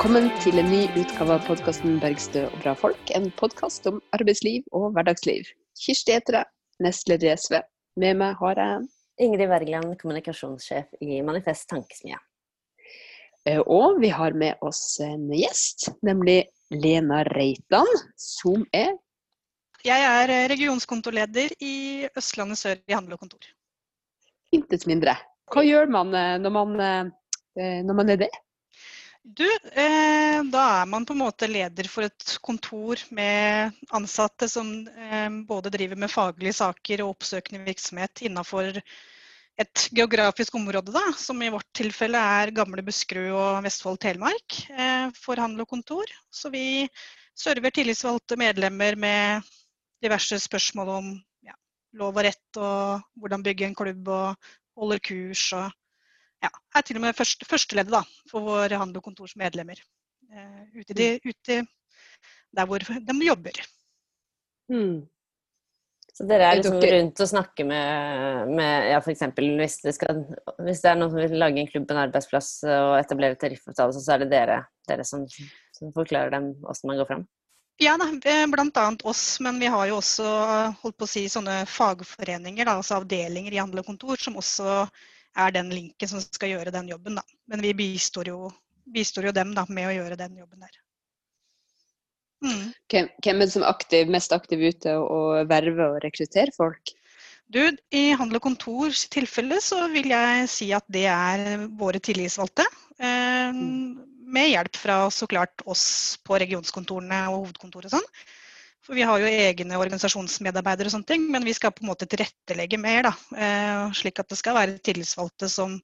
velkommen til en ny utgave av podkasten 'Bergstø og bra folk'. En podkast om arbeidsliv og hverdagsliv. Kirsti heter jeg, nestleder i SV. Med meg har jeg Ingrid Wergeland, kommunikasjonssjef i Manifest Tankesmie. eh, Og vi har med oss en gjest, nemlig Lena Reitan, som er Jeg er eh, regionskontorleder i Østlandet Sør i Handel og Kontor. intet mindre. Hva gjør man eh, når man, når man er det? Du, eh, da er man på en måte leder for et kontor med ansatte som eh, både driver med faglige saker og oppsøkende virksomhet innenfor et geografisk område, da, som i vårt tilfelle er gamle Buskerud og Vestfold-Telemark eh, for handel og kontor. Så vi server tillitsvalgte medlemmer med diverse spørsmål om ja, lov og rett og hvordan bygge en klubb og holder kurs og ja, er til og med første, førsteleddet da, for våre handel- og kontors medlemmer. Eh, ute, de, ute der hvor de jobber. Mm. Så dere er liksom rundt og snakker med, med ja, f.eks. Hvis, det skal- hvis det er noen som vil lage en klubb, en arbeidsplass og etablere tariffavtale, så er det dere, dere som, som forklarer dem hvordan man går fram? Ja, annet oss, men vi har jo også holdt på å si, sånne fagforeninger, da, altså avdelinger i handel og kontor, som også er den linken som skal gjøre den jobben. Da. Men vi bistår jo, bistår jo dem da, med å gjøre den jobben der. Mm. Hvem, hvem er det som er aktiv, mest aktiv ute og verver og rekrutterer folk? Du, I handel og kontors tilfelle så vil jeg si at det er våre tillitsvalgte. Eh, med hjelp fra så klart oss på regionskontorene og hovedkontoret og sånn. For vi har jo egne organisasjonsmedarbeidere og sånne ting, men vi skal på en måte tilrettelegge mer. da, eh, Slik at det skal være tillitsvalgte som,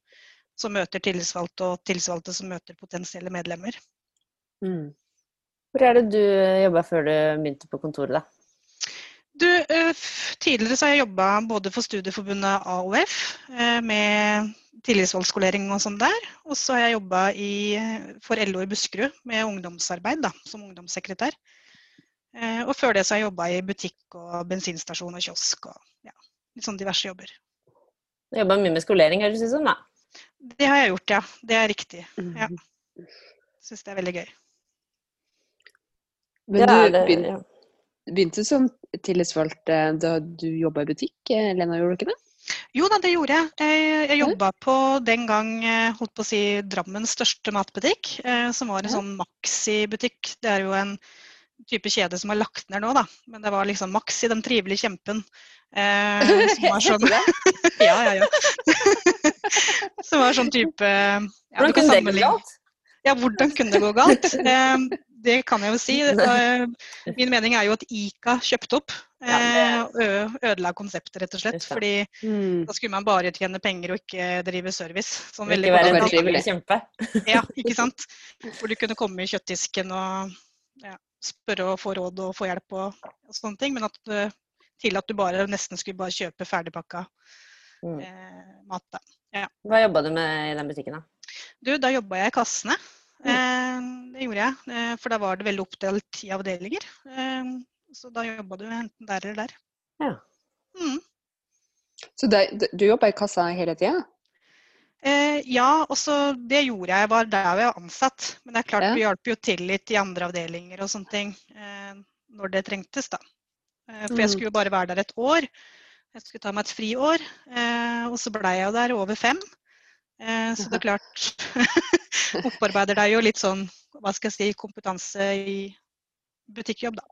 som møter tillitsvalgte, og tillitsvalgte som møter potensielle medlemmer. Mm. Hvor er det du jobba før du begynte på kontoret, da? Du, eh, tidligere så har jeg jobba både for Studieforbundet AOF eh, med tillitsvalgsskolering og sånn der. Og så har jeg jobba for LO i Buskerud med ungdomsarbeid da, som ungdomssekretær. Eh, Og før det så har jeg jobba i butikk og bensinstasjon og kiosk og ja, litt sånn diverse jobber. Du jobba mye med skolering, høres det ut som, da. Det har jeg gjort, ja. Det er riktig. Mm. Ja. Syns det er veldig gøy. Men du begynte, begynte som tillitsvalgt eh, da du jobba i butikk, eh, Lena, gjorde du ikke det? Jo da, det gjorde jeg. Jeg, jeg jobba på den gang holdt på å si Drammens største matbutikk, som var en sånn Maxi-butikk. Det er jo en type kjede som er lagt ned nå, da. Men det var liksom Maxi, den trivelige kjempen. Eh, som var sånn Ja, ja, ja. som var sånn type ja, Hvordan kunne det gå galt? Ja, hvordan kunne det gå galt? Eh, det kan jeg jo si. Eh, min mening er jo at Ica kjøpte opp. Eh, og ødela konseptet, rett og slett. Fordi Mm. da skulle man bare tjene penger og ikke drive service. Som Vil veldig ikke være en trivelig. kjempe. Ja, ikke sant? Hvor du kunne komme i kjøttdisken og spørre og få råd og få hjelp og, og sånne ting. Men at, eh, til at du bare nesten skulle bare kjøpe ferdigpakka Mm. eh, mat. Da. Hva jobba du med i den butikken, da? Du, da jobba jeg i kassene. Eh, det gjorde jeg. Eh, for da var det veldig oppdelt i avdelinger. Eh, så da jobba du enten der eller der. Ja. Mm. Så det, du jobba i kassa hele tida? Ja, og så det gjorde jeg. var der jeg var ansatt. Men det er klart Ja. vi hjalp jo til litt i andre avdelinger og sånne ting eh, når det trengtes, da. Eh, for jeg Mm. skulle jo bare være der et år. Jeg skulle ta meg et friår. Eh, og så blei jeg jo der over fem. Eh, så det er klart Opparbeider deg jo litt sånn, hva skal jeg si, kompetanse i butikkjobb, da.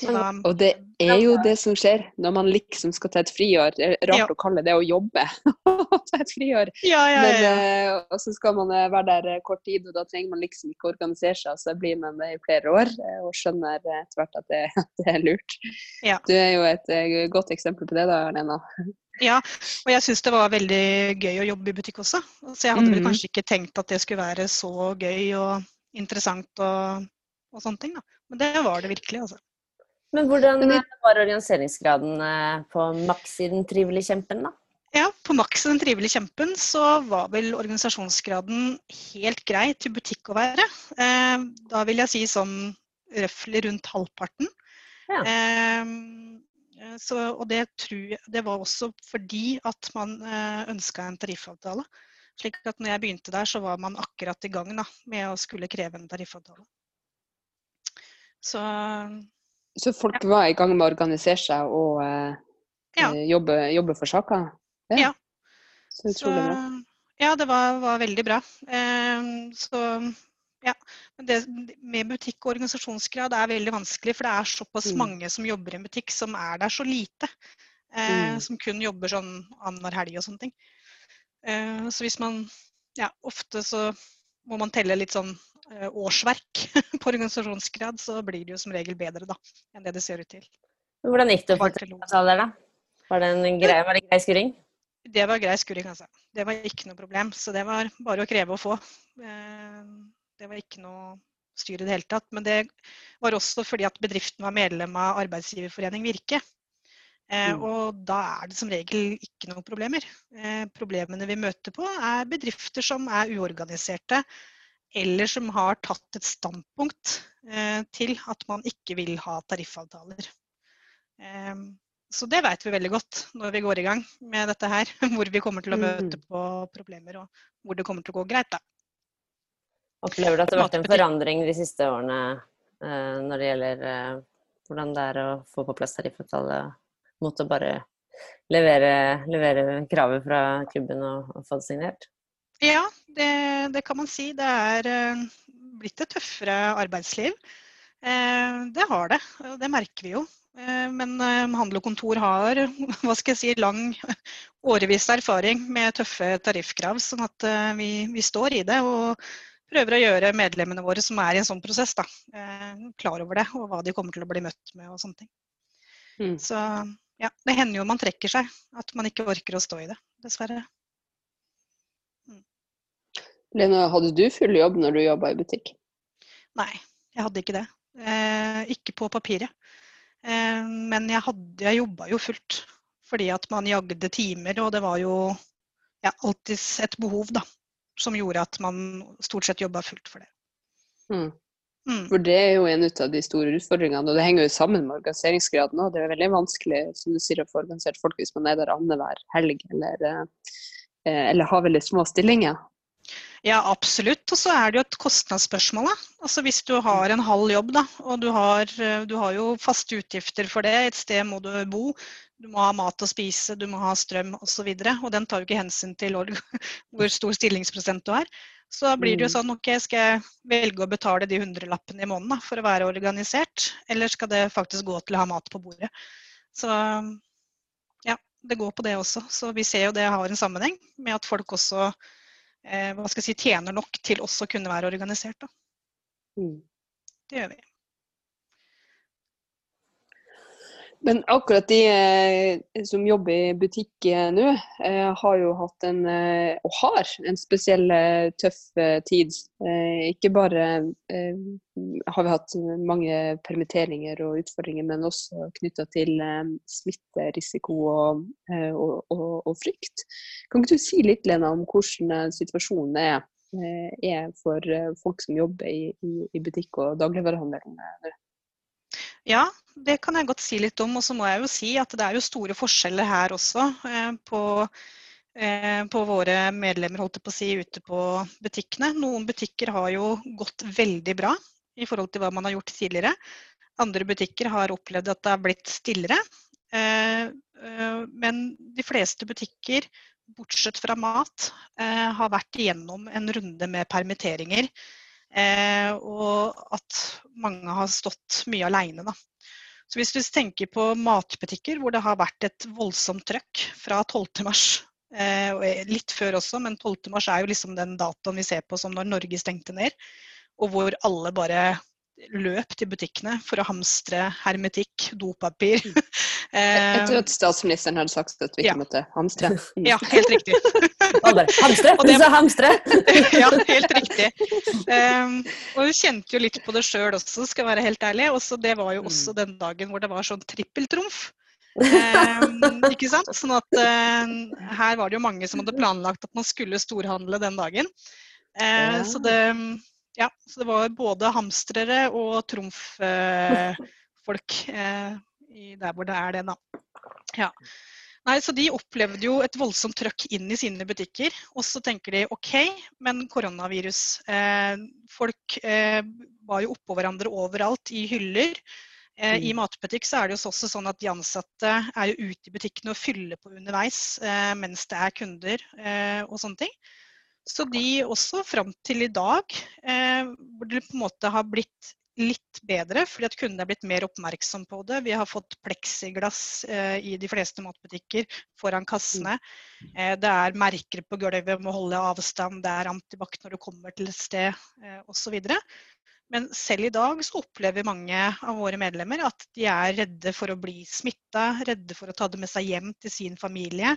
Så Og det er jo det som skjer når man liksom skal ta et friår. Det er rart Ja. å kalle det å jobbe. ta et friår. Ja, ja, Men, eh, og så skal man eh, være der eh, kort tid, og da trenger man liksom ikke organisere seg. Så blir man det i flere år og skjønner etter hvert at det, at det er lurt. Ja. Du er jo et godt eksempel på det da, Lena. Ja, og jeg syns det var veldig gøy å jobbe i butikk også. Så jeg hadde vel Mhm. kanskje ikke tenkt at det skulle være så gøy og interessant og, og sånne ting, da. Men det var det virkelig, altså. Men hvordan eh, var organiseringsgraden på maks i den trivelige kjempen, da? Ja, på maks i den trivelige kjempen så var vel organisasjonsgraden helt grei til butikk å være. Eh, da vil jeg si sånn røftlig rundt halvparten. Ja. Eh, så, og det, tror jeg, det var også fordi at man eh, ønska en tariffavtale. Slik at når jeg begynte der, så var man akkurat i gang da, med å skulle kreve en tariffavtale. Så, Så folk var i gang med å organisere seg og eh, Ja. eh, jobbe, jobbe for saker? Ja. Så utrolig bra. ja, det var, var veldig bra. Eh, så ja. Men det med butikk og organisasjonsgrad er veldig vanskelig, for det er såpass Mm. mange som jobber i en butikk som er der så lite. Eh, Mm. Som kun jobber sånn annenhver helg og sånne ting. Eh, så hvis man Ja, ofte så må man telle litt sånn årsverk på organisasjonsgrad, så blir det jo som regel bedre da, enn det det ser ut til. Hvordan gikk det noe. avtaler, da? Var det en grei, var det grei skuring? Det var grei skuring, altså. Det var ikke noe problem. Så det var bare å kreve å få. Eh, Det var ikke noe styr i det hele tatt. Men det var også fordi at bedriften var medlem av arbeidsgiverforening Virke. Eh, Mm. Og da er det som regel ikke noen problemer. Eh, Problemene vi møter på er bedrifter som er uorganiserte, eller som har tatt et standpunkt eh, til at man ikke vil ha tariffavtaler. Eh, Så det vet vi veldig godt når vi går i gang med dette her. Hvor vi kommer til å møte Mhm. på problemer, og hvor det kommer til å gå greit. da. Opplever du at det har vært en forandring de siste årene eh, når det gjelder hvordan det er å få på plass tariffavtale mot å bare levere, levere kravet fra klubben og, og få det signert? Ja, det, det kan man si. Det er eh, blitt et tøffere arbeidsliv. Eh, det har det, og det merker vi jo. Eh, men handel og kontor har hva skal jeg si, lang årevis erfaring med tøffe tariffkrav, sånn at vi, vi står i det. og prøver å gjøre medlemmene våre som er i en sånn prosess, da, klar over det, og hva de kommer til å bli møtt med og sånne ting. Mm. Så ja, det hender jo man trekker seg, at man ikke orker å stå i det, dessverre. Lena, hadde du full jobb når du jobba i butikk? Nei, jeg hadde ikke det. Eh, ikke på papiret. Eh, men jeg, hadde, jeg jobba jo fullt. Fordi at man jagde timer, og det var jo ja, alltid et behov da, som gjorde at man stort sett jobba fullt for det. Mm. Mm. For det er jo en ut av de store utfordringene, og det henger jo sammen med organiseringsgraden òg. Det er veldig vanskelig som du sier, å få organisert folk hvis man er der annenhver helg, eller, eh, eller har veldig små stillinger. Ja, absolutt. Og så er det jo et kostnadsspørsmål. Da. Altså Hvis du har en halv jobb, da, og du har, eh, du har jo faste utgifter for det, et sted må du bo, du må ha mat å spise, du må ha strøm osv. Og, så og den tar jo ikke hensyn til hvor, stor stillingsprosent du er. Så da blir det jo Mm. sånn, ok, skal jeg velge å betale de hundrelappene i måneden da, for å være organisert, eller skal det faktisk gå til å ha mat på bordet? Så ja, det går på det også. Så vi ser jo det har en sammenheng med at folk også eh, hva skal jeg si, tjener nok til også å kunne være organisert. Da. Mm. Det gjør vi. Men akkurat de eh, som jobber i butikk eh, nå, eh, har jo hatt en, og har en spesiell tøff tid. Ikke bare har vi hatt mange permitteringer og utfordringer, men også knytta til smitterisiko og, og, og, og frykt. Kan ikke du si litt, Lena, om hvordan situasjonen er, er for folk som jobber i, i butikk og dagligvarehandel nå? Ja, det kan jeg godt si litt om. Og så må jeg jo si at det er jo store forskjeller her også eh, på, eh, på våre medlemmer holdt jeg på å si, ute på butikkene. Noen butikker har jo gått veldig bra i forhold til hva man har gjort tidligere. Andre butikker har opplevd at det har blitt stillere. Eh, men de fleste butikker, bortsett fra mat, har vært igjennom en runde med permitteringer. Eh, og at mange har stått mye aleine. Så hvis vi tenker på matbutikker hvor det har vært et voldsomt trøkk fra 12. mars, eh, litt før også, men 12. mars er jo liksom den datoen vi ser på som når Norge stengte ned, og hvor alle bare løp til butikkene for å hamstre hermetikk, dopapir. Eh, Etter at statsministeren hadde sagt at vi ikke ja. måtte hamstre. Mm. ja, helt riktig. Hamstre! Du sa hamstre! ja, helt riktig. Um, og hun kjente jo litt på det sjøl også, skal være helt ærlig. Også, det var jo også den dagen hvor det var sånn trippeltrumf. Um, ikke sant? Sånn at uh, her var det jo mange som hadde planlagt at man skulle storhandle den dagen. Uh, Ja. så, det, ja, så det var både hamstrere og trumffolk uh, i der hvor det er det, da. Ja. Nei, så De opplevde jo et voldsomt trøkk inn i sine butikker. Og så tenker de OK, men koronavirus. Eh, folk eh, var jo oppå hverandre overalt i hyller. Eh, I mm. matbutikk så er det jo også sånn at de ansatte er jo ute i butikkene og fyller på underveis eh, mens det er kunder eh, og sånne ting. Så de også fram til i dag, eh, hvor det på en måte har blitt litt bedre, fordi at kundene er blitt mer oppmerksom på det. Vi har fått pleksiglass eh, i de fleste matbutikker foran kassene. Eh, det er merker på gulvet med å holde avstand, det er antibac når du kommer til et sted eh, osv. Men selv i dag så opplever mange av våre medlemmer at de er redde for å bli smitta, redde for å ta det med seg hjem til sin familie.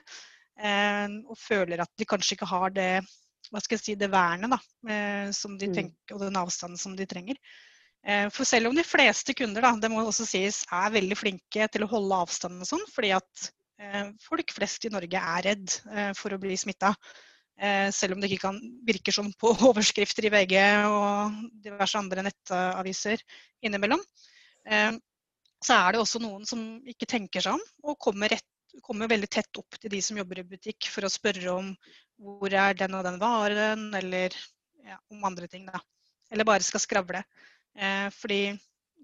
Eh, og føler at de kanskje ikke har det hva skal jeg si, det vernet da, eh, som de mm. tenker, og den avstanden som de trenger. Eh, for selv om de fleste kunder da, det må også sies, er veldig flinke til å holde avstanden og sånn, fordi at eh, folk flest i Norge er redd eh, for å bli smitta. Selv om det ikke kan virke som på overskrifter i VG og diverse andre nettaviser innimellom. Så er det også noen som ikke tenker seg om, og kommer, rett, kommer, veldig tett opp til de som jobber i butikk for å spørre om hvor er den og den varen, eller ja, om andre ting. da. Eller bare skal skravle. Eh, fordi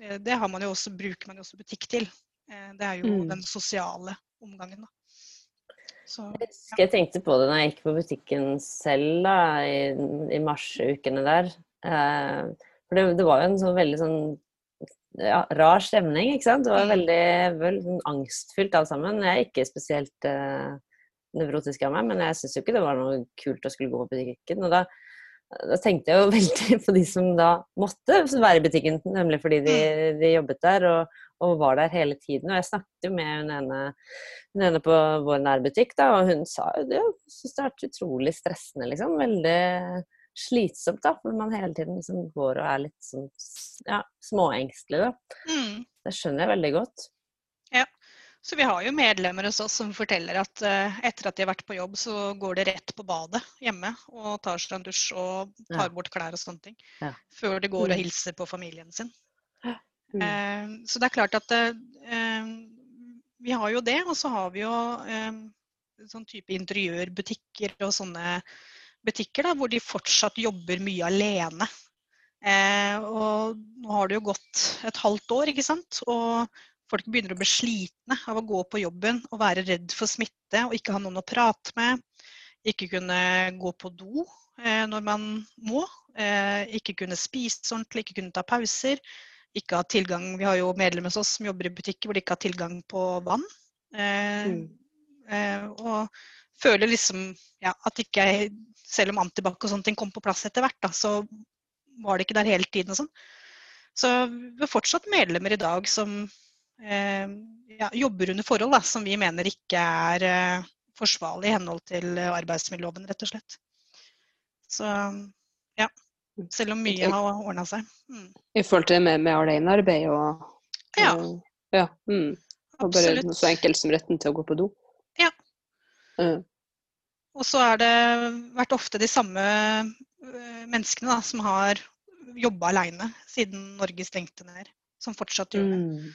eh, det man også, bruker man jo også butikk til. Eh, det er jo mm. den sosiale omgangen. Da. Så, ja. Jeg tenkte på det når jeg gikk på butikken selv da, i, i marsukene der. for det, det, var jo en sånn veldig sånn ja, rar stemning, ikke sant. Det var mm. veldig, veldig sånn angstfylt alt sammen. Jeg er ikke spesielt nevrotisk av meg, men jeg syns jo ikke det var noe kult å skulle gå på butikken. Og da da tenkte jeg jo veldig på de som da måtte være i butikken, nemlig fordi de, mm. de jobbet der og, og, var der hele tiden. Og jeg snakket jo med hun ene, hun ene på vår nærbutikk, da, og hun sa jo det. Syntes det har vært utrolig stressende, liksom. Veldig slitsomt, da, for man hele tiden liksom går og er litt sånn ja, småengstelig, da. Mm. Det skjønner jeg veldig godt. Så vi har jo medlemmer hos oss som forteller at uh, etter at de har vært på jobb, så går de rett på badet hjemme og tar seg en dusj og tar bort klær og sånne ting. Ja. Før de går og mm. hilser på familien sin. Mm. Uh, så det er klart at uh, vi har jo det, og så har vi jo sånn type interiørbutikker og sånne butikker da, hvor de fortsatt jobber mye alene. og nå har det jo gått et halvt år, ikke sant. Og folk begynner å bli slitne av å gå på jobben og være redd for smitte og ikke ha noen å prate med. Ikke kunne gå på do eh, når man må. Eh, ikke kunne spise ordentlig, ikke kunne ta pauser. Ikke ha tilgang, Vi har jo medlemmer hos oss som jobber i butikker hvor de ikke har tilgang på vann. Eh, mm. Og føler liksom ja, at ikke jeg, Selv om antibac og sånne ting kom på plass etter hvert, da, så var det ikke der hele tiden og sånn. Så vi er fortsatt medlemmer i dag som ja, jobber under forhold da, som vi mener ikke er eh, forsvarlig i henhold til arbeidsmiljøloven, rett og slett. Så ja. Selv om mye har ordna seg. Mm. I forhold til det med, med alenearbeid og, og Ja. ja mm. Og bare noe så enkelt som retten til å gå på do. Ja. Mm. Og så er det vært ofte de samme eh, menneskene da, som har jobba aleine siden Norge stengte ned, som fortsatt gjør det. Mm.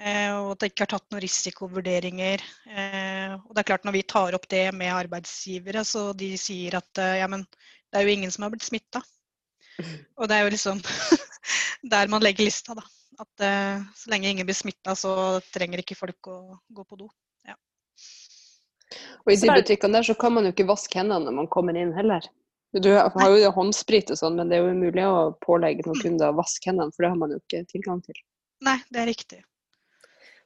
Eh, og at det ikke har tatt noen risikovurderinger. Eh, og det er klart Når vi tar opp det med arbeidsgivere, så de sier at eh, ja, men det er jo ingen som har blitt smitta. Og det er jo liksom der man legger lista, da. At så lenge ingen blir smitta, så trenger ikke folk å gå på do. Ja. Og i de butikkene der så kan man jo ikke vaske hendene når man kommer inn heller. Du har jo håndsprit og sånn, men det er jo umulig å pålegge noen kunder å vaske hendene, for det har man jo ikke tilgang til. Nei, det er riktig.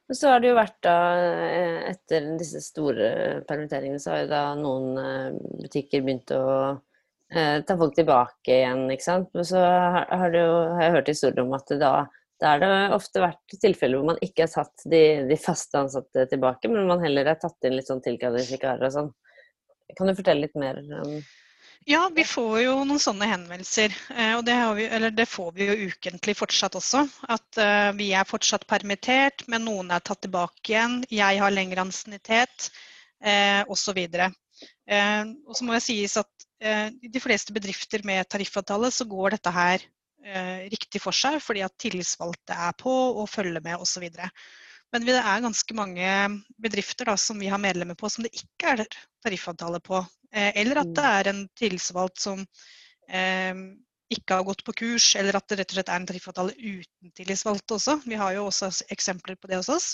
Men så har det jo vært da, eh, etter disse store permitteringene, så har jo da noen eh, butikker begynt å eh, ta folk tilbake igjen, ikke sant. Men så har, har, jo, har jeg hørt historier om at det da, da har det ofte vært tilfeller hvor man ikke har tatt de, de faste ansatte tilbake, men man heller har tatt inn litt sånn tilkallingsvikarer og sånn. Kan du fortelle litt mer om ja, vi får jo noen sånne henvendelser. Eh, og det, vi, det får vi jo ukentlig fortsatt også. At uh, vi er fortsatt permittert, men noen er tatt tilbake igjen. Jeg har lengre ansiennitet, uh, osv. Og så må det sies at i de fleste bedrifter med tariffavtale så går dette her riktig for seg, fordi at tillitsvalgte er på og følger med osv. Men det er ganske mange bedrifter da, som vi har medlemmer på som det ikke er tariffavtale på. Eh, eller at det er en tillitsvalgt som eh, ikke har gått på kurs, eller at det rett og slett er en tariffavtale uten tillitsvalgte også. Vi har jo også eksempler på det hos oss.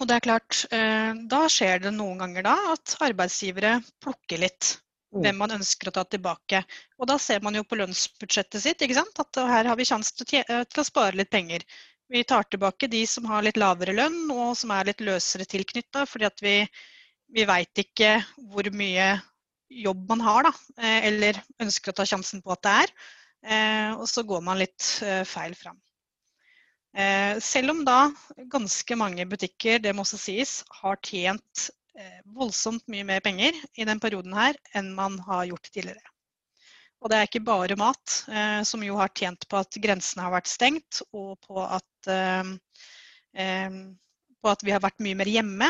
Og det er klart, eh, Da skjer det noen ganger da at arbeidsgivere plukker litt mm. hvem man ønsker å ta tilbake. Og da ser man jo på lønnsbudsjettet sitt ikke sant? at her har vi sjanse til, til, å spare litt penger. Vi tar tilbake de som har litt lavere lønn og som er litt løsere tilknytta, fordi at vi, vi veit ikke hvor mye jobb man har, da, eh, eller ønsker å ta sjansen på at det er. Eh, og så går man litt feil fram. Eh, selv om da ganske mange butikker, det må også sies, har tjent eh, voldsomt mye mer penger i den perioden her enn man har gjort tidligere. Og det er ikke bare mat, eh, som jo har tjent på at grensene har vært stengt, og på at, på at vi har vært mye mer hjemme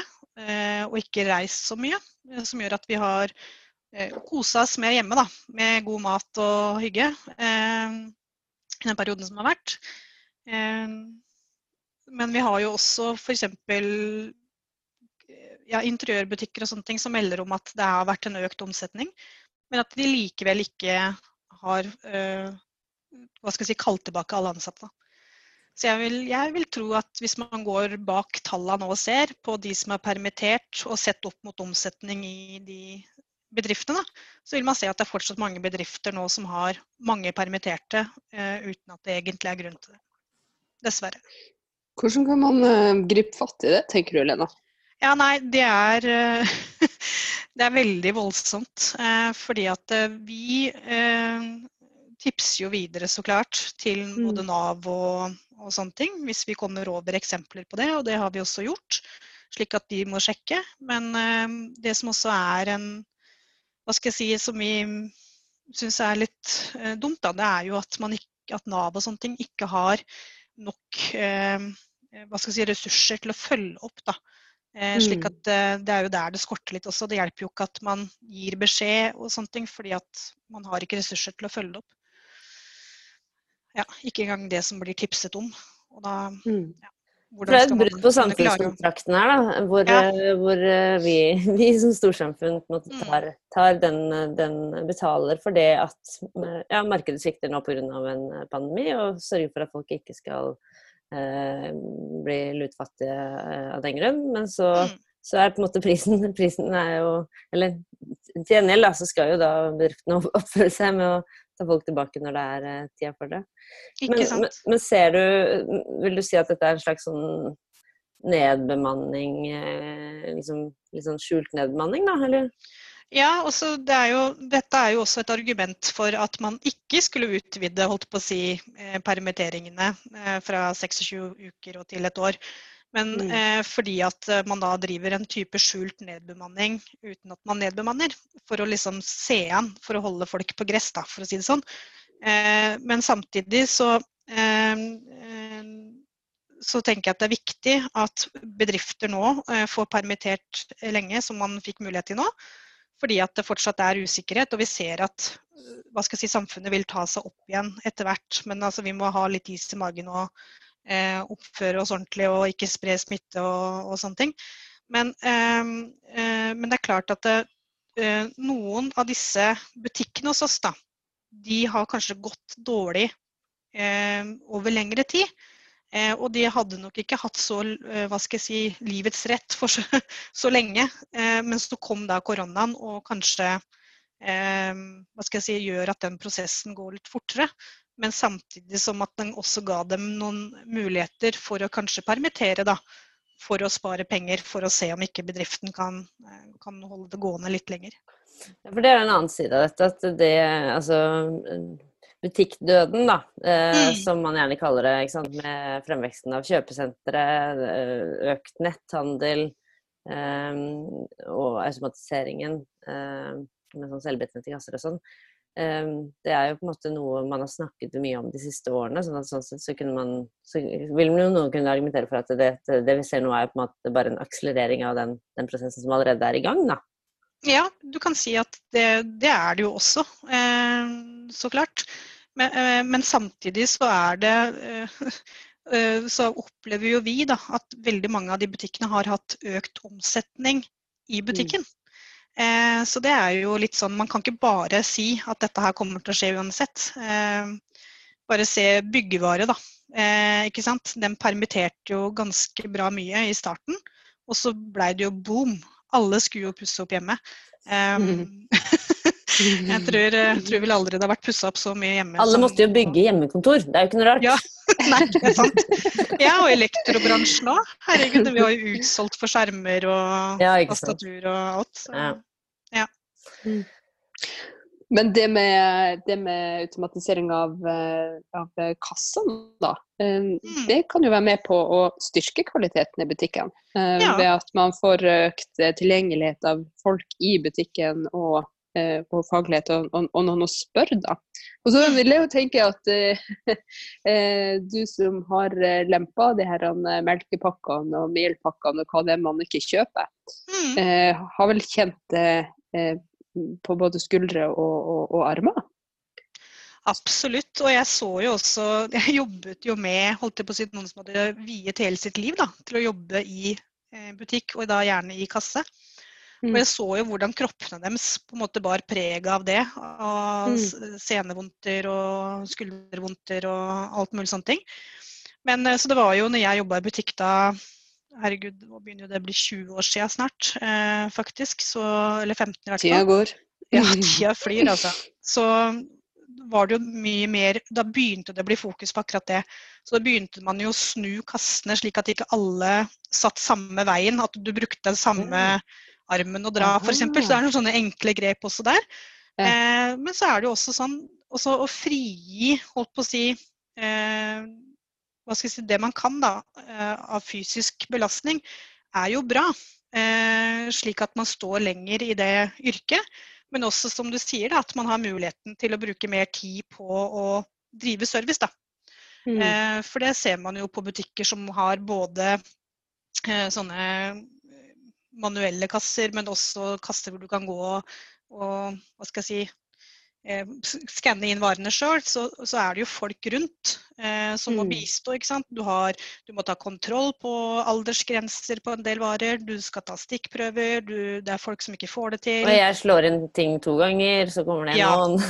og ikke reist så mye. Som gjør at vi har kosa oss mer hjemme da, med god mat og hygge i den perioden som har vært. Men vi har jo også f.eks. Ja, interiørbutikker og sånne ting som melder om at det har vært en økt omsetning, men at de likevel ikke har øh, hva skal jeg si, kalt tilbake alle ansatte. Så jeg vil, jeg vil, tro at hvis man går bak tallene nå og ser på de som er permittert, og sett opp mot omsetning i de bedriftene, så vil man se at det er fortsatt mange bedrifter nå som har mange permitterte, uh, uten at det egentlig er grunn til det dessverre. Hvordan kan man uh, gripe fatt i det, tenker du Lena? Ja, nei, det er, uh, det er veldig voldsomt. Uh, fordi at vi tipser jo videre, så klart, til mm. både Nav og, og, sånne ting. Hvis vi kommer over eksempler på det, og det har vi også gjort. Slik at de må sjekke. Men det som også er en Hva skal jeg si, som vi syns er litt dumt, da, det er jo at, ikke, at Nav og sånne ting ikke har nok eh, hva skal jeg si, ressurser til å følge opp. da. Eh, slik mm. at eh, Det er jo der det skorter litt også. Det hjelper jo ikke at man gir beskjed, og sånne ting, fordi at man har ikke ressurser til å følge det opp. Ja, Ikke engang det som blir tipset om. Og da, mm. ja, det er et brudd på samfunnskontrakten her, da, hvor, ja. hvor vi, vi, som storsamfunn måte, mm. tar, tar den, den, betaler for det at ja, markedet svikter nå pga. en pandemi, og sørger for at folk ikke skal eh, bli lutfattige eh, av den grunn. Men så, mm. så, er på en måte prisen, prisen er jo Eller til gjengjeld så skal jo da bedriftene oppføre seg med å ta folk tilbake når det er uh, tida for det. Men? Men, men, ser du Vil du si at dette er en slags sånn nedbemanning eh, liksom, Litt sånn skjult nedbemanning, da, eller? Ja, også det er jo, dette er jo også et argument for at man ikke skulle utvide holdt på å si, eh, permitteringene eh, fra 26 uker og til et år. Men mm. eh, fordi at eh, man da driver en type skjult nedbemanning uten at man nedbemanner. For å liksom se an, for å holde folk på gress, da, for å si det sånn. Eh, men samtidig så så tenker jeg at det er viktig at bedrifter nå får permittert lenge, som man fikk mulighet til nå. Fordi at det fortsatt er usikkerhet, og vi ser at si, samfunnet vil ta seg opp igjen etter hvert. Men altså, vi må ha litt is i magen og eh, oppføre oss ordentlig og ikke spre smitte og, og sånne ting. Men, eh, eh, men, det er klart at det, eh, noen av disse butikkene hos oss, da, de har kanskje gått dårlig eh, over lengre tid. Eh, og de hadde nok ikke hatt så hva skal jeg si, livets rett for så, så lenge. men så kom da koronaen og kanskje hva skal jeg si, gjør at den prosessen går litt fortere men samtidig som at den også ga dem noen muligheter for å kanskje permittere, da. For å spare penger, for å se om ikke bedriften kan, eh, kan holde det gående litt lenger. Ja, for det er en annen side av dette. At det altså butikkdøden, da, eh, mm. som man gjerne kaller det, med fremveksten av kjøpesentre, eh, økt netthandel eh, og automatiseringen eh, med sånn selvbetjente kasser og sånn, det er jo på en måte noe man har snakket mye om de siste årene. sånn at sånn sett så, kunne man, så vil noen kunne argumentere for at det, det, vi ser nå er på en måte bare en akselerering av den, den, prosessen som allerede er i gang. da. Ja, du kan si at det, det er det jo også, eh, så klart. Men, eh, men, samtidig så er det eh, eh, så opplever jo vi da, at veldig mange av de butikkene har hatt økt omsetning i butikken. Eh, så det er jo litt sånn, man kan ikke bare si at dette her kommer til å skje uansett. Eh, bare se byggevare, da. Eh, ikke sant? Den permitterte jo ganske bra mye i starten, og så blei det jo boom. Alle skulle jo pusse opp hjemme. Um, jeg tror, eh, tror vel aldri det har vært pussa opp så mye hjemme. Alle måtte jo bygge hjemmekontor, det er jo ikke noe rart. Ja, Nei, det er sant. Ja, og elektrobransjen òg. Herregud, vi har jo utsolgt for skjermer og Ja, tastatur og alt. Så. Ja. Ja. Men det med, det med automatisering av, eh, av kassene, da. eh, Mm. Det kan jo være med på å styrke kvaliteten i butikken. eh, Ja. Ved at man får økt tilgjengelighet av folk i butikken og, eh, på faglighet og, og, og noen å spørre, da. Og så vil jeg jo tenke at eh, eh, du som har eh, lempa de her eh, melkepakkene og melpakkene og hva det er man ikke kjøper, Mm. eh, har vel kjent det eh, på både skuldre og, og, armer? Absolutt. Og jeg så jo også Jeg jobbet jo med holdt jeg på å si, noen som hadde viet hele sitt liv da, til å jobbe i butikk, og da gjerne i kasse. Og Mm. jeg så jo hvordan kroppene deres på en måte bar preg av det. Av Mm. senevondter og skuldervondter og alt mulig sånne ting. Men eh, så det var jo når jeg jobba i butikk da Herregud, nå begynner jo det å bli 20 år siden snart, eh, faktisk. Så, eller 15 i hvert Tida går. Ja, tida flyr, altså. Så var det jo mye mer Da begynte det å bli fokus på akkurat det. Så da begynte man jo å snu kassene slik at ikke alle satt samme veien. At du brukte den samme armen å dra, f.eks. Så det er noen sånne enkle grep også der. Ja. Eh, men så er det jo også sånn også å frigi, holdt på å si eh, hva skal jeg si, Det man kan da, eh, av fysisk belastning, er jo bra. Eh, slik at man står lenger i det yrket. Men også, som du sier, da, at man har muligheten til å bruke mer tid på å drive service. Da. Mm. Eh, for det ser man jo på butikker som har både eh, sånne manuelle kasser, men også kasser hvor du kan gå og, og hva skal jeg si eh, skanne inn varene sjøl, så, så er det jo folk rundt som må Mm. bistå. ikke sant? Du, har, du må ta kontroll på aldersgrenser på en del varer, du skal ta stikkprøver, du, det er folk som ikke får det til. Og jeg slår inn ting to ganger, så kommer det Ja. annen.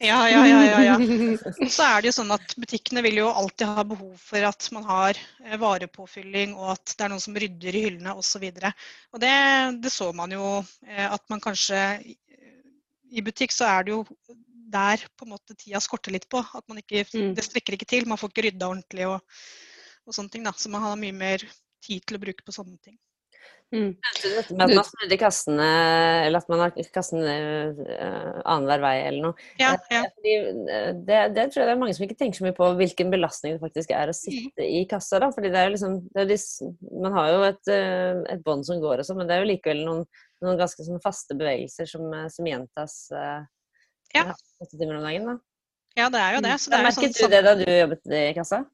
Ja, ja, ja, ja, ja. Så er det jo sånn at butikkene vil jo alltid ha behov for at man har eh, varepåfylling, og at det er noen som rydder i hyllene osv. Og, og det, det så man jo eh, at man kanskje i- I butikk så er det jo der på en måte tida skorter litt på. At man ikke, Mm. det strekker ikke til. Man får ikke rydda ordentlig og, og sånne ting. da. Så man har mye mer tid til å bruke på sånne ting. Mm. Dette med at man snudde kassene, eller at man har kassene uh, annenhver vei eller noe. Ja, ja. Fordi, eh, det, det tror jeg det er mange som ikke tenker så mye på hvilken belastning det faktisk er å Mm. sitte i kassa. da, fordi det er jo liksom, det er de, Man har jo et, eh, et bånd som går og sånn, men det er jo likevel noen, noen ganske sånn faste bevegelser som, eh, som gjentas eh, Ja. åtte timer om dagen. da. ja, det er jo det. Så det er jo merket sånn du det da du jobbet i kassa?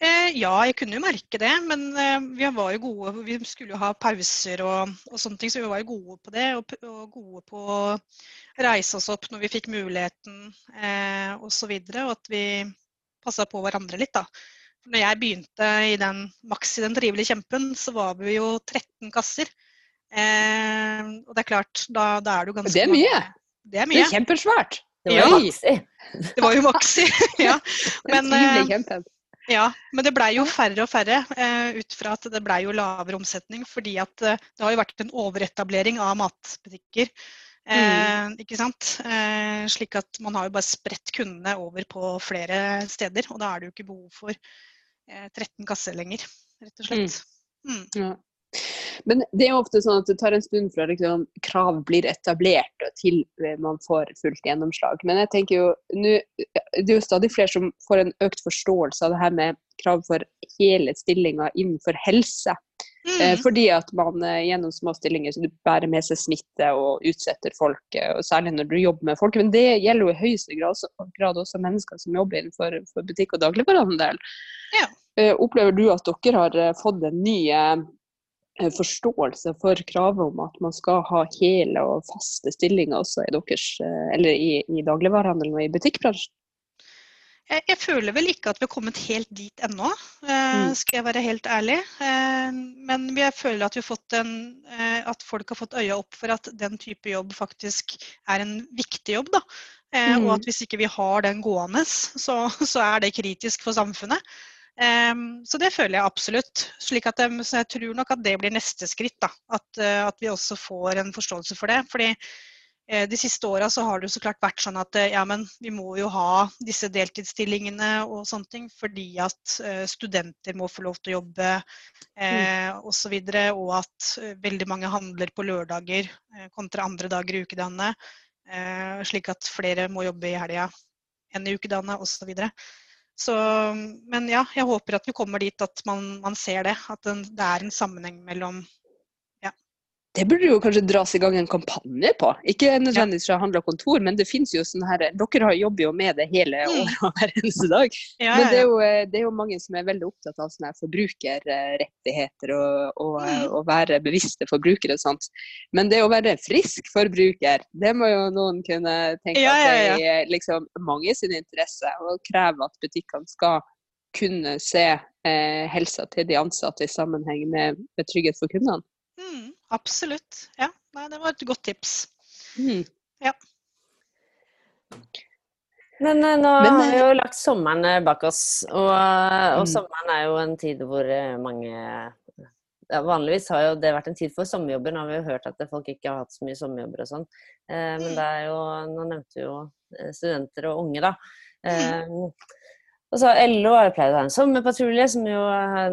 Eh, ja, jeg kunne jo merke det, men eh, vi var jo gode Vi skulle jo ha pauser og, og sånne ting, så vi var jo gode på det. Og, og gode på å reise oss opp når vi fikk muligheten eh, osv. Og, så videre, og at vi passa på hverandre litt, da. For når jeg begynte i den Maxi, den trivelige kjempen, så var vi jo 13 kasser. Eh, og det er klart, da, da er du ganske Det er mye. mange- Det er mye. Det er kjempesvært. Det var Ja. jo maxi. Det var jo Maxi. ja. Men, eh. Ja, men det blei jo færre og færre eh, ut fra at det blei jo lavere omsetning. Fordi at eh, det har jo vært en overetablering av matbutikker. Eh, Ikke sant? Eh, slik at man har jo bare spredt kundene over på flere steder. Og da er det jo ikke behov for eh, 13 kasser lenger, rett og slett. Mm. Ja. Men det er jo ofte sånn at det tar en stund fra liksom, krav blir etablert til eh, man får fullt gjennomslag. Men jeg tenker jo, nå, det er jo stadig flere som får en økt forståelse av det her med krav for hele stillinger innenfor helse. Eh, Mm. fordi at man eh, gjennom små stillinger så du bærer med seg smitte og utsetter folk, eh, og særlig når du jobber med folk. Men det gjelder jo i høyeste grad også, grad også mennesker som jobber innenfor for butikk og dagligvarehandel. Ja. Eh, opplever du at dere har eh, fått en ny eh, forståelse for kravet om at man skal ha hele og faste stillinger også i deres, eh, eller i, i dagligvarehandelen og i butikkbransjen? Jeg, jeg, føler vel ikke at vi har kommet helt dit ennå, eh, mm. skal jeg være helt ærlig. Eh, men jeg føler at, vi har fått en, eh, at folk har fått øya opp for at den type jobb faktisk er en viktig jobb. Da. Eh, mm. Og at hvis ikke vi har den gående, så, så er det kritisk for samfunnet. Eh, så det føler jeg absolutt. Slik at jeg, så jeg tror nok at det blir neste skritt. Da. At, uh, at vi også får en forståelse for det. Fordi Eh, de siste åra så har det jo så klart vært sånn at eh, ja, men vi må jo ha disse deltidsstillingene og sånne ting fordi at studenter må få lov til å jobbe eh, mm. osv. Og, så og at veldig mange handler på lørdager kontra andre dager i ukedagene. Eh, slik at flere må jobbe i helga enn i ukedagene osv. Så, Men ja, jeg håper at vi kommer dit at man, man ser det. At det er en sammenheng mellom det burde jo kanskje dras i gang en kampanje på. Ikke nødvendigvis fra Handla kontor, men det finnes jo sånn her Dere jobber jo med det hele mm. året og hver eneste dag. Ja, men det er, jo, eh, det er, jo, mange som er veldig opptatt av sånne forbrukerrettigheter og, og, mm. Eh, og være bevisste forbrukere og sånt. Men det å være frisk forbruker, det må jo noen kunne tenke ja, at det er liksom mange sin interesse, og kreve at butikkene skal kunne se eh, helsa til de ansatte i sammenheng med, med trygghet for kundene. Mm, absolutt. Ja, nei, det var et godt tips. Mm. Ja. Men uh, nå Men, har vi jo lagt sommeren eh, bak oss, og, og mm. sommeren er jo en tid hvor eh, mange ja, Vanligvis har jo det vært en tid for sommerjobber. Nå har vi jo hørt at folk ikke har hatt så mye sommerjobber og sånn. Eh, men mm. det er jo Nå nevnte vi jo studenter og unge, da. Eh, og så LO har jo pleid å ha en sommerpatrulje, som jo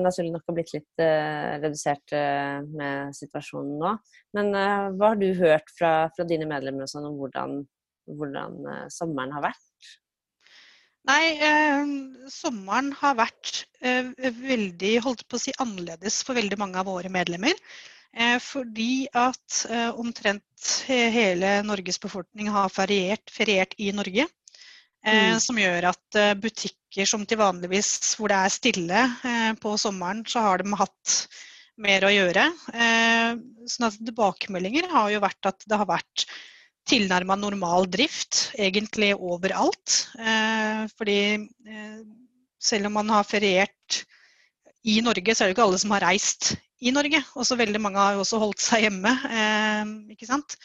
naturlig nok har blitt litt uh, redusert uh, med situasjonen nå. Men uh, hva har du hørt fra, fra dine medlemmer og sånn om hvordan, hvordan sommeren har vært? Nei, sommeren har vært veldig holdt på å si, annerledes for veldig mange av våre medlemmer. fordi at omtrent hele Norges befolkning har feriert, feriert i Norge. Eh, mm. Som gjør at eh, butikker som til vanligvis hvor det er stille eh, på sommeren, så har de hatt mer å gjøre. Sånn at tilbakemeldinger har jo vært at det har vært tilnærma normal drift egentlig overalt. Fordi selv om man har feriert i Norge, så er det jo ikke alle som har reist i Norge. Også veldig mange har jo også holdt seg hjemme. ikke sant?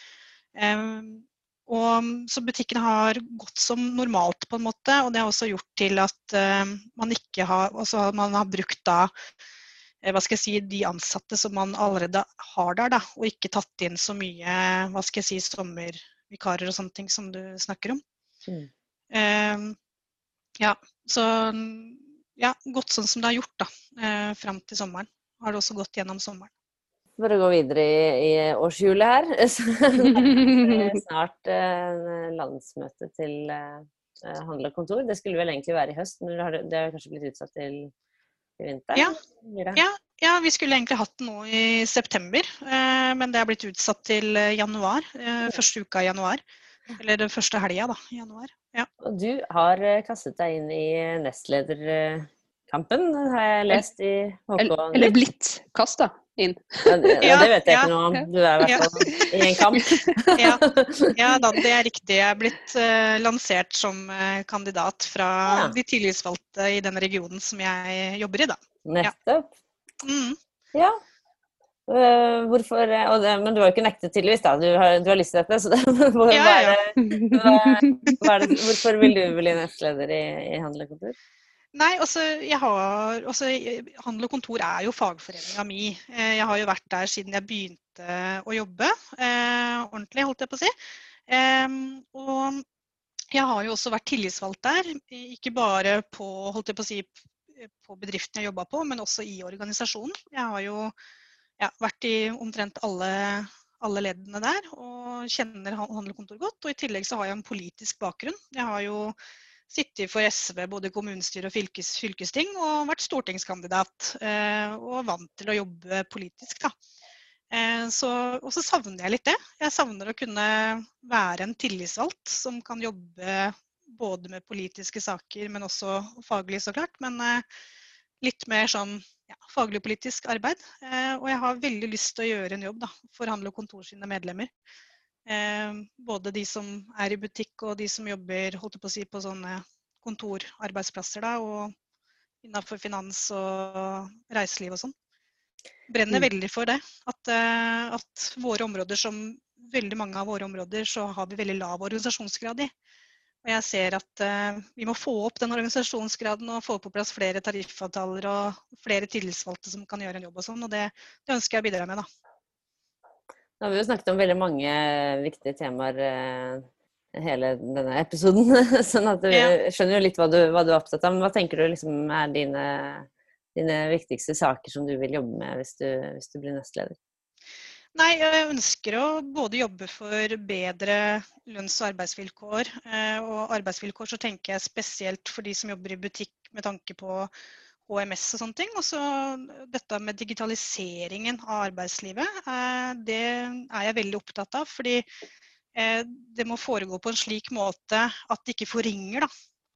Og, så butikkene har gått som normalt, på en måte. Og det har også gjort til at uh, man ikke har altså man har brukt da eh, hva skal jeg si, de ansatte som man allerede har der, da, og ikke tatt inn så mye hva skal jeg si, sommervikarer og sånne ting som du snakker om. Mm. Uh, ja, så ja, gått sånn som det har gjort da, uh, fram til sommeren. Har det også gått gjennom sommeren for å gå videre i, i årshjulet her. er snart eh, landsmøte til eh, handel og kontor. Det skulle vel egentlig være i høst, men det har, det har kanskje blitt utsatt til, til vinteren? Ja. Ja, ja. vi skulle egentlig hatt den nå i september, eh, men det er blitt utsatt til eh, januar. Eh, første uka i januar. Eller den første helga da, i januar. Ja. Og du har eh, kastet deg inn i nestlederkampen, har jeg lest i HK. Eller, eller blitt kasta inn. Ja, det, ja, det vet jeg ikke noe om. Du er i hvert fall i en kamp. ja, ja da, det er riktig. Jeg er blitt uh, lansert som uh, kandidat fra de tillitsvalgte i den regionen som jeg jobber i, da. Nettopp. Mm. Ja. Uh, hvorfor det, Men du har jo ikke nektet tydeligvis, da. Du har, du har lyst til dette. Så det, hva, hva er hvorfor vil du bli nestleder i, i Handel og Kontor? Nei, altså, jeg har, altså, Handel og kontor er jo fagforeninga mi. Eh, jeg har jo vært der siden jeg begynte å jobbe eh, ordentlig, holdt jeg på å si. Eh, og jeg har jo også vært tillitsvalgt der, ikke bare på, holdt jeg på, å si, på bedriften jeg jobba på, men også i organisasjonen. Jeg har jo ja, vært i omtrent alle, alle leddene der og kjenner handel og kontor godt. Og i tillegg så har jeg en politisk bakgrunn. Jeg har jo sittet for SV både i kommunestyre og fylkes, fylkesting, og vært stortingskandidat. Eh, og vant til å jobbe politisk, da. Eh, så, og så savner jeg litt det. Jeg savner å kunne være en tillitsvalgt som kan jobbe både med politiske saker, men også faglig, så klart. Men eh, litt mer sånn ja, faglig-politisk arbeid. og jeg har veldig lyst til å gjøre en jobb da, for Kontor sine medlemmer. Eh, både de som er i butikk og de som jobber holdt på å si, på sånne kontorarbeidsplasser da, og innenfor finans og reiseliv og sånn. Brenner Mm. veldig for det. At, eh, at våre områder, som veldig mange av våre områder, så har vi veldig lav organisasjonsgrad i. Og jeg ser at uh, vi må få opp den organisasjonsgraden og få på plass flere tariffavtaler og flere tillitsvalgte som kan gjøre en jobb og sånn. Og det, det ønsker jeg å bidra med, da. Nå har vi jo snakket om veldig mange viktige temaer eh, hele denne episoden, sånn at du Ja. skjønner jo litt hva du, hva du er opptatt av. Men hva tenker du liksom er dine, dine viktigste saker som du vil jobbe med hvis du, hvis du blir nestleder? Nei, jeg ønsker å både jobbe for bedre lønns- og arbeidsvilkår. eh, Og arbeidsvilkår så tenker jeg spesielt for de som jobber i butikk med tanke på HMS og sånne ting. Og så dette med digitaliseringen av arbeidslivet. eh, Det er jeg veldig opptatt av. Fordi eh, det må foregå på en slik måte at det ikke forringer da,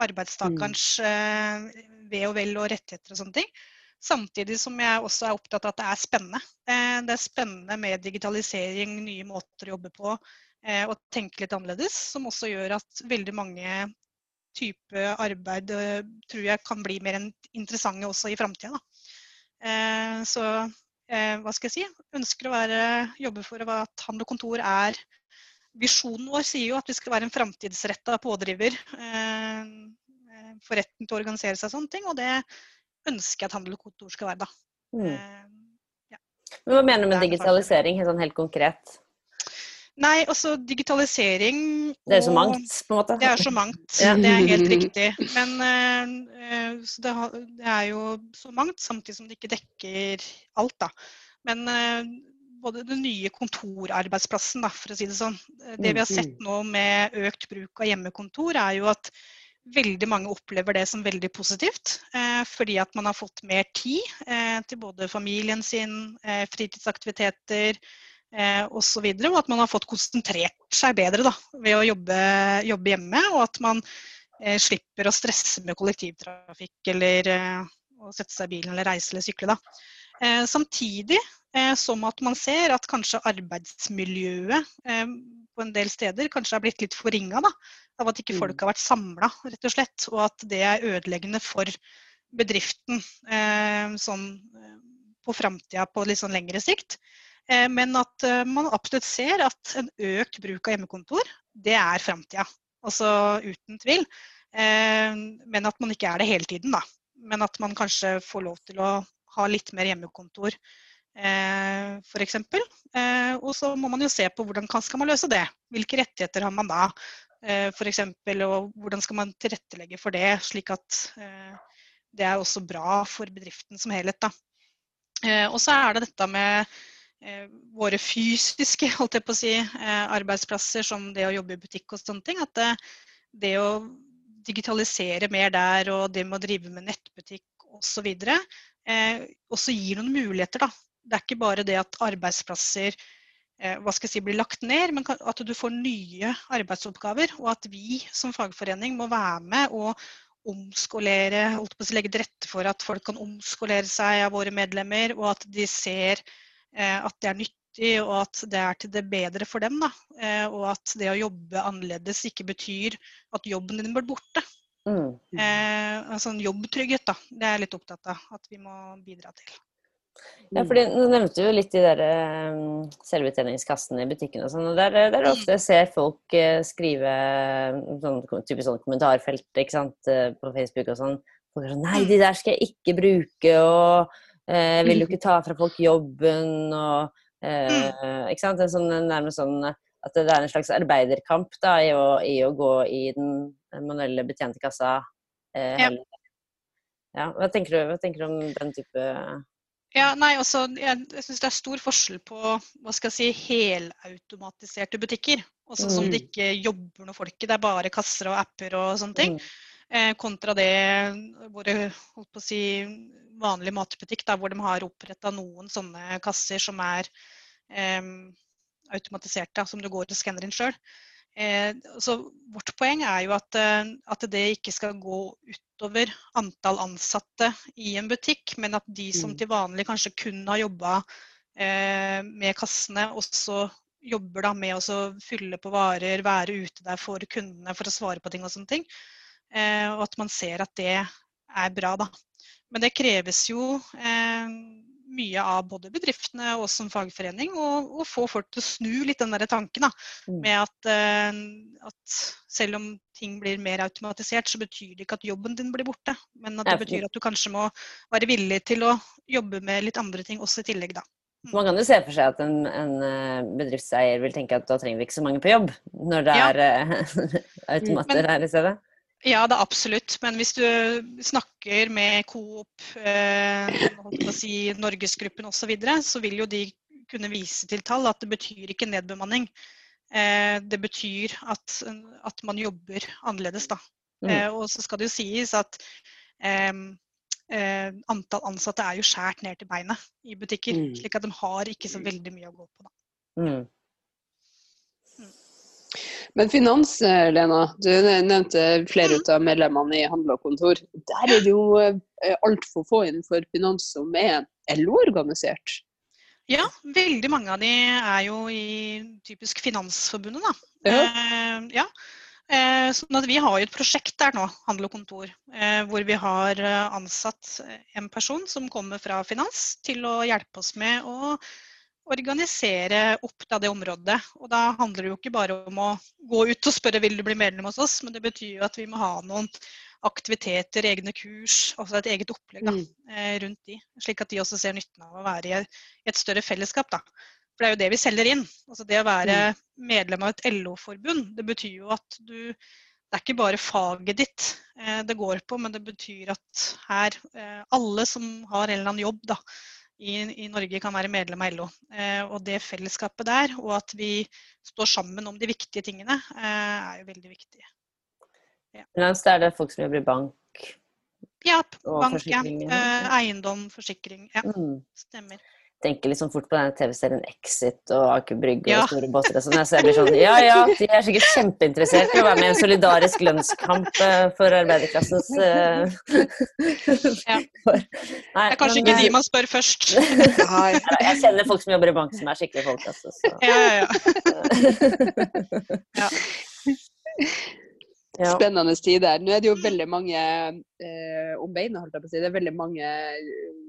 arbeidstakerens eh, ve og vel og rettigheter og sånne ting. Samtidig som jeg også er opptatt av at det er spennende. Eh, Det er spennende med digitalisering, nye måter å jobbe på eh, og tenke litt annerledes. Som også gjør at veldig mange typer arbeid eh, tror jeg kan bli mer interessante også i framtida. Så eh, hva skal jeg si? Ønsker å være, jobbe for at handel og kontor er Visjonen vår sier jo at vi skal være en framtidsretta pådriver eh, eh, for retten til å organisere seg og sånne ting. Og det ønsker jeg at handel og kontor skal være, da. Mm. Eh, Men hva mener du med er digitalisering, helt sånn helt konkret? Nei, altså digitalisering Det er så mangt, på en måte. Det er så mangt, Ja. det er helt riktig. Men så det, har, det er jo så mangt, samtidig som det ikke dekker alt, da. Men uh, både den nye kontorarbeidsplassen, da, for å si det sånn. Det vi har sett nå med økt bruk av hjemmekontor, er jo at veldig mange opplever det som veldig positivt. Eh, fordi at man har fått mer tid eh, til både familien sin, eh, fritidsaktiviteter eh, osv. Og, og at man har fått konsentrert seg bedre da, ved å jobbe, jobbe hjemme. Og at man eh, slipper å stresse med kollektivtrafikk eller eh, å sette seg i bilen eller reise eller sykle. Da. Eh, samtidig eh, som at man ser at kanskje arbeidsmiljøet eh, på en del steder kanskje er blitt litt forringa av at ikke Mm. folk har vært samla, rett og slett. Og at det er ødeleggende for bedriften eh, sånn på framtida på litt sånn lengre sikt. Eh, men at eh, man absolutt ser at en økt bruk av hjemmekontor, det er framtida. Altså uten tvil. Eh, men at man ikke er det hele tiden, da. Men at man kanskje får lov til å ha litt mer hjemmekontor, f.eks. Og så må man jo se på hvordan man skal man løse det. Hvilke rettigheter har man da? for f.eks. Og hvordan skal man tilrettelegge for det, slik at det er også bra for bedriften som helhet. Da. Og så er det dette med våre fysiske holdt jeg på å si, eh, arbeidsplasser, som det å jobbe i butikk og sånne ting. At det, det å digitalisere mer der, og det med å drive med nettbutikk osv. Eh, også gir noen muligheter. Da. Det er ikke bare det at arbeidsplasser eh, hva skal jeg si, blir lagt ned, men at du får nye arbeidsoppgaver. Og at vi som fagforening må være med og omskolere, holdt på å legge til rette for at folk kan omskolere seg av våre medlemmer, og at de ser eh, at det er nyttig og at det er til det bedre for dem. Da. Eh, og at det å jobbe annerledes ikke betyr at jobben din blir borte. Mm. Eh, altså en jobbtrygghet, da. Det er jeg litt opptatt av at vi må bidra til. Ja, fordi Du nevnte jo litt de der selvbetjeningskassene i butikken og sånn. og Der, der er ofte ser folk eh, skrive sånn, typisk sånn kommentarfelt ikke sant, eh, på Facebook og sånn. Sånn Nei, de der skal jeg ikke bruke, og eh, vil jo ikke ta fra folk jobben, og eh, Ikke sant. En sånn, nærmest sånn at det er en slags arbeiderkamp da, i å, i å gå i den manuelle betjentekassa. Eh, Ja. ja, hva tenker, du, hva tenker du om den type Ja, nei, altså, Jeg, jeg syns det er stor forskjell på hva skal jeg si, helautomatiserte butikker. Altså Som Mm. det ikke jobber noe folk i, det er bare kasser og apper og sånne ting. Mm. Eh, kontra det våre holdt si, vanlige matbutikk, der hvor de har oppretta noen sånne kasser som er um, automatiserte, som du går og skanner inn sjøl. Eh, så vårt poeng er jo at, eh, at det ikke skal gå utover antall ansatte i en butikk, men at de som Mm. til vanlig kanskje kun har jobba eh, med kassene, også jobber da med å fylle på varer, være ute der for kundene for å svare på ting og sånne ting. Eh, og at man ser at det er bra. Da. Men det kreves jo eh, mye av både bedriftene og oss som fagforening å få folk til å snu litt den der tanken da, Mm. med at, eh, at selv om ting blir mer automatisert, så betyr det ikke at jobben din blir borte. Men at det betyr at du kanskje må være villig til å jobbe med litt andre ting også i tillegg, da. Man kan jo se for seg at en, en bedriftseier vil tenke at da trenger vi ikke så mange på jobb, når det Ja. er automater her i stedet. Ja, det er absolutt. Men hvis du snakker med Coop, eh, si Norgesgruppen osv., så, videre, så vil jo de kunne vise til tall at det betyr ikke nedbemanning. Eh, det betyr at, at man jobber annerledes, da. Mm. Eh, og så skal det jo sies at eh, eh, antall ansatte er jo skjært ned til beinet i butikker. Mm. Slik at de har ikke så veldig mye å gå på. Da. Mm. Men finans, eh, Lena. Du nevnte flere av medlemmene i Handel og Kontor. Der er det jo eh, altfor få innenfor finans som er LO-organisert. Ja, veldig mange av de er jo i typisk Finansforbundet, da. Ja. Eh, ja. Eh, sånn at vi har jo et prosjekt der nå, Handel og Kontor, eh, hvor vi har eh, ansatt en person som kommer fra finans til å hjelpe oss med å organisere opp da, det området. Og da handler det jo ikke bare om å gå ut og spørre vil du bli medlem hos oss, men det betyr jo at vi må ha noen aktiviteter, egne kurs, altså et eget opplegg da, Mm. eh, rundt de. Slik at de også ser nytten av å være i et større fellesskap. Da. For det er jo det vi selger inn. Altså det å være medlem av et LO-forbund, det betyr jo at du Det er ikke bare faget ditt eh, det går på, men det betyr at her eh, alle som har en eller annen jobb da, i, i Norge, kan være medlem av LO. Eh, og det fellesskapet der, og at vi står sammen om de viktige tingene, eh, er jo veldig viktig. Ja. det er det folk som jobber i bank. Ja, bank, ja. Eh, eiendom, forsikring. Ja, Mm. stemmer. Tenker liksom fort på denne TV-serien Exit og Aker Brygge Ja. og store båter og sånn. Så jeg blir sånn Ja ja, de er sikkert kjempeinteressert i å være med i en solidarisk lønnskamp eh, for arbeiderklassens eh, Ja. for, Det er kanskje men, ikke de eh, man spør først. Nei. Jeg kjenner folk som jobber i bank som er skikkelig folk, altså. Så. Ja, ja, ja. ja. Spennende tider. Nå er det jo veldig mange eh, om beina, holdt jeg på å si. Det er veldig mange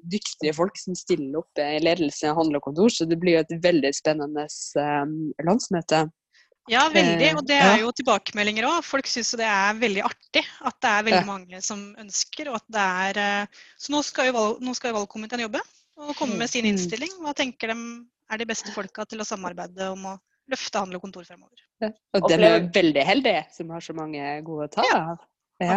dyktige folk som stiller opp i ledelse handel og kontor, så det blir jo et veldig spennende eh, landsmøte. Ja, veldig. Og det Eh, er jo tilbakemeldinger òg. Folk syns det er veldig artig at det er veldig mange som ønsker. og at det er... eh, Så nå skal jo, valg, nå skal jo valgkomiteen jobbe og komme med sin Mm. innstilling. Hva tenker de er de beste folka til å samarbeide om å løfte handel og kontor fremover? Ja. Og den er Opplever- veldig heldig som har så mange gode å ta. Ja.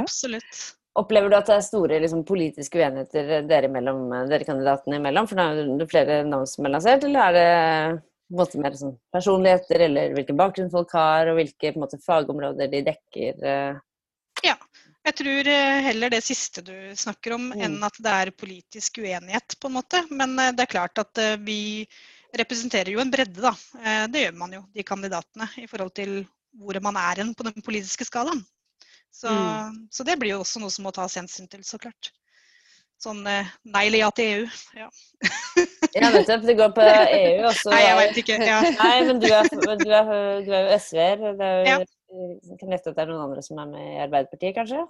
Absolutt. Opplever du at det er store liksom, politiske uenigheter dere, mellom, dere kandidatene imellom? For nå er det flere navn som er lansert, eller er det på en måte mer sånn personligheter, eller hvilken bakgrunn folk har, og hvilke på en måte, fagområder de dekker? Ja. Jeg tror eh, heller det siste du snakker om, Mm. enn at det er politisk uenighet, på en måte. Men eh, det er klart at eh, vi representerer jo en bredde, da. Eh, Det gjør man jo, de kandidatene, i forhold til hvor man er hen på den politiske skalaen. Så, Mm. så det blir jo også noe som må tas hensyn til, så klart. Sånn eh, nei eller ja til EU. Ja. Ja, nettopp. Det går på EU også. Nei, jeg veit ikke. Ja. Nei, men du er, du er, du er jo SV-er. Det er jo Ja. kan lette at det er noen andre som er med i Arbeiderpartiet, kanskje?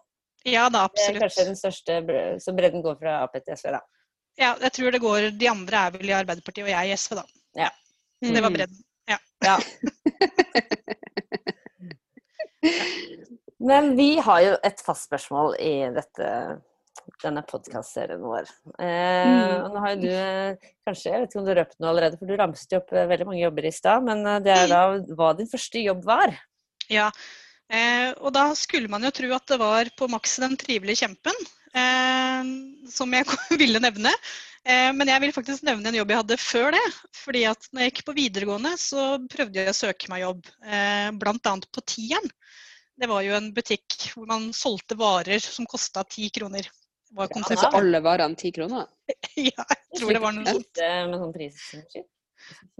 ja da, absolutt. Det er kanskje den største Så bredden går fra Ap til SV, da. Ja, jeg tror det går De andre er vel i Arbeiderpartiet, og jeg i SV, da. Så det var Mm. bredden. Ja. Men vi har jo et fast spørsmål i dette, denne podkastserien vår. Eh, Mm. og nå har jo du kanskje, jeg vet ikke om du røpt noe allerede, for du ramset jo opp eh, veldig mange jobber i stad, men eh, det er da hva din første jobb var. Ja, eh, og da skulle man jo tro at det var på Max den trivelige kjempen, som jeg ville nevne. Eh, men jeg vil faktisk nevne en jobb jeg hadde før det. fordi at når jeg gikk på videregående, så prøvde jeg å søke meg jobb, eh, bl.a. på Tieren. Det var jo en butikk hvor man solgte varer som kosta ti kroner. Var Altså konseptet. alle varene ti kroner? Ja, jeg tror det var noe sånt. Med sånn prisskilt.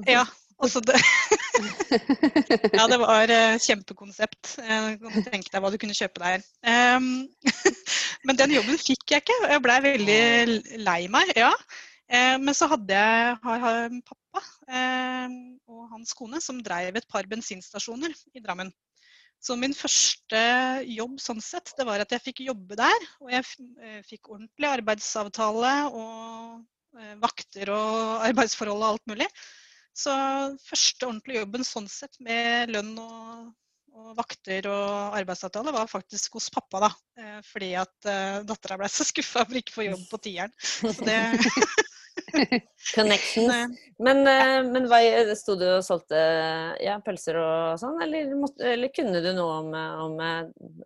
Ja, altså det Ja, det var eh, kjempekonsept. Jeg kan tenke deg hva du kunne kjøpe der. Em, men den jobben fikk jeg ikke, jeg blei veldig lei meg. ja. Eh, men så hadde jeg har, har pappa eh, og hans kone som drev et par bensinstasjoner i Drammen. Så min første jobb sånn sett, det var at jeg fikk jobbe der. Og jeg eh, fikk ordentlig arbeidsavtale og vakter og arbeidsforhold og alt mulig. Så første ordentlige jobben sånn sett med lønn og, og vakter og arbeidsavtale var faktisk hos pappa, da. Eh, fordi at uh, dattera ble så skuffa for ikke å få jobb på tieren. Så det Connections. Men, uh, men hva, sto du og solgte ja, pølser og sånn, eller, måtte, eller, kunne du noe om, om,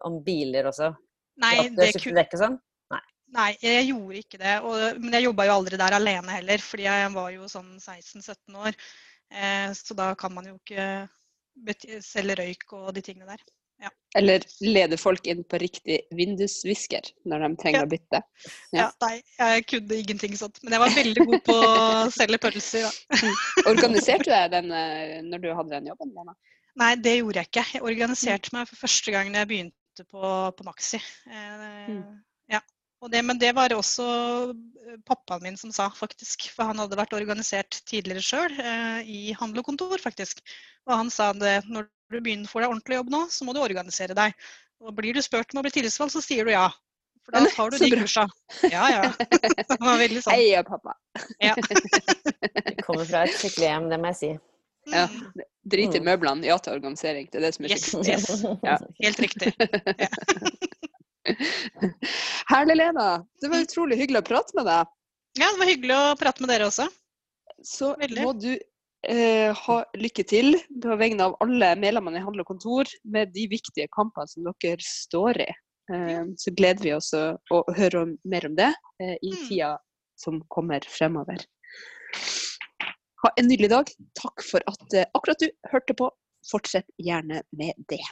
om biler også? Nei, det kunne sånn? Nei. Nei, jeg gjorde ikke det. Og, men jeg jobba jo aldri der alene heller, fordi jeg var jo sånn 16-17 år. Eh, så da kan man jo ikke selge røyk og de tingene der. Ja. Eller lede folk inn på riktig vindusvisker når de trenger Ja. å bytte. Ja. nei, jeg kunne ingenting sånt. Men jeg var veldig god på å selge pølser. Da. Organiserte du deg den eh, når du hadde den jobben? Lena? Nei, det gjorde jeg ikke. Jeg organiserte meg for første gang da jeg begynte på, på Maxi. Eh, Mm. ja. Det, men det var også pappaen min som sa, faktisk. For han hadde vært organisert tidligere sjøl, eh, i handel og kontor, faktisk. Og han sa det når du begynner får deg ordentlig jobb nå, så må du organisere deg. Og blir du spurt om å bli tillitsvalgt, så sier du ja. For da tar du de kursa. Ja, ja. Han var veldig sånn. Heia, pappa. Ja. Jeg kommer fra et skikkelig hjem, det må jeg si. Ja. Mm, Drit i Mm. møblene, ja til organisering. Det er det som er Yes, skikkelig. yes. Ja. Helt riktig. Herlig, Lena. Det var utrolig hyggelig å prate med deg. Ja, det var hyggelig å prate med dere også. Så Veldig. må du eh, ha lykke til på vegne av alle medlemmene i Handel og Kontor med de viktige kampene som dere står i. Eh, så gleder vi oss å, å høre om, mer om det eh, i Mm. tida som kommer fremover. Ha en nydelig dag. Takk for at eh, akkurat du hørte på. Fortsett gjerne med det.